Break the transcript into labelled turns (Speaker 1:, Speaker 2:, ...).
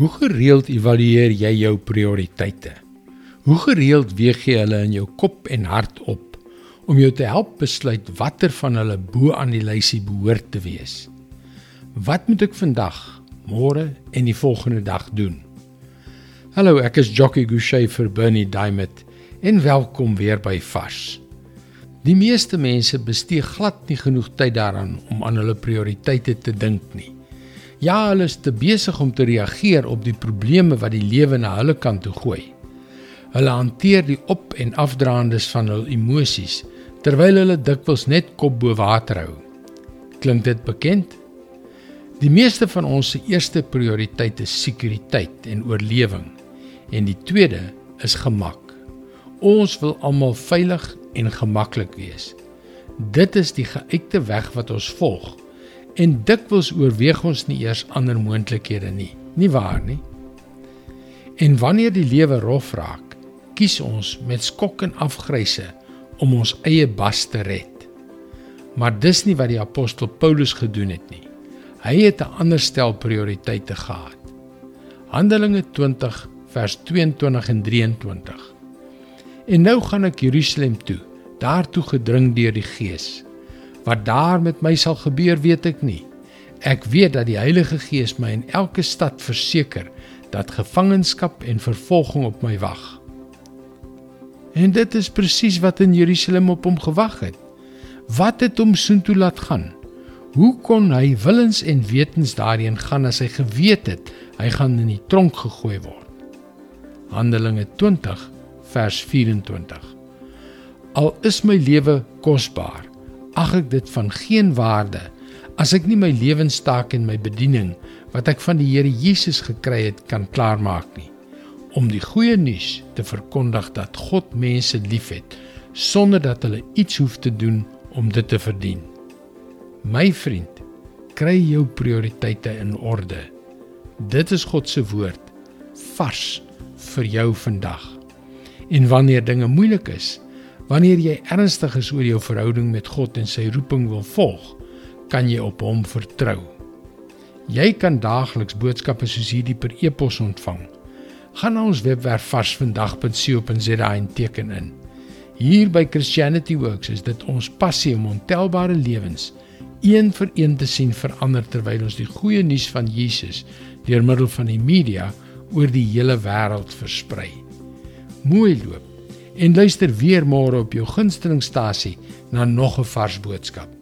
Speaker 1: Hoe gereeld evalueer jy jou prioriteite? Hoe gereeld weeg jy hulle in jou kop en hart op om jou te help besluit watter van hulle bo aan die lysie behoort te wees? Wat moet ek vandag, môre en die volgende dag doen? Hallo, ek is Jockey Gouchee vir Bernie Diamond en welkom weer by Vars. Die meeste mense bestee glad nie genoeg tyd daaraan om aan hulle prioriteite te dink nie. Ja, hulle is te besig om te reageer op die probleme wat die lewe na hulle kant toe gooi. Hulle hanteer die op- en afdraandes van hul emosies terwyl hulle dikwels net kop bo water hou. Klink dit bekend? Die meeste van ons se eerste prioriteit is sekuriteit en oorlewing en die tweede is gemak. Ons wil almal veilig en gemaklik wees. Dit is die geuite weg wat ons volg en dikwels oorweeg ons nie eers ander moontlikhede nie. Nie waar nie? En wanneer die lewe rof raak, kies ons met skok en afgryse om ons eie bas te red. Maar dis nie wat die apostel Paulus gedoen het nie. Hy het 'n ander stel prioriteite gehad. Handelinge 20 vers 22 en 23. En nou gaan ek Jerusalem toe, daartoe gedring deur die Gees. Wat daar met my sal gebeur, weet ek nie. Ek weet dat die Heilige Gees my in elke stad verseker dat gevangenskap en vervolging op my wag. En dit is presies wat in Jerusalem op hom gewag het. Wat het hom soontoe laat gaan? Hoe kon hy willens en wetens daarheen gaan as hy geweet het hy gaan in die tronk gegooi word? Handelinge 20 vers 24. Al is my lewe kosbaar, ag ek dit van geen waarde as ek nie my lewenstaak en my bediening wat ek van die Here Jesus gekry het kan klaarmaak nie om die goeie nuus te verkondig dat God mense liefhet sonder dat hulle iets hoef te doen om dit te verdien. My vriend, kry jou prioriteite in orde. Dit is God se woord vars vir jou vandag. En wanneer dinge moeilik is, Wanneer jy ernstig is oor jou verhouding met God en sy roeping wil volg, kan jy op hom vertrou. Jy kan daagliks boodskappe soos hierdie per e-pos ontvang. Gaan na ons webwerf varsvandag.co.za en teken in. Hier by Christianity Works is dit ons passie om ontelbare lewens een vir een te sien verander terwyl ons die goeie nuus van Jesus deur middel van die media oor die hele wêreld versprei. Mooi loop en luister weer môre op jou gunstelingstasie na nog 'n vars boodskap.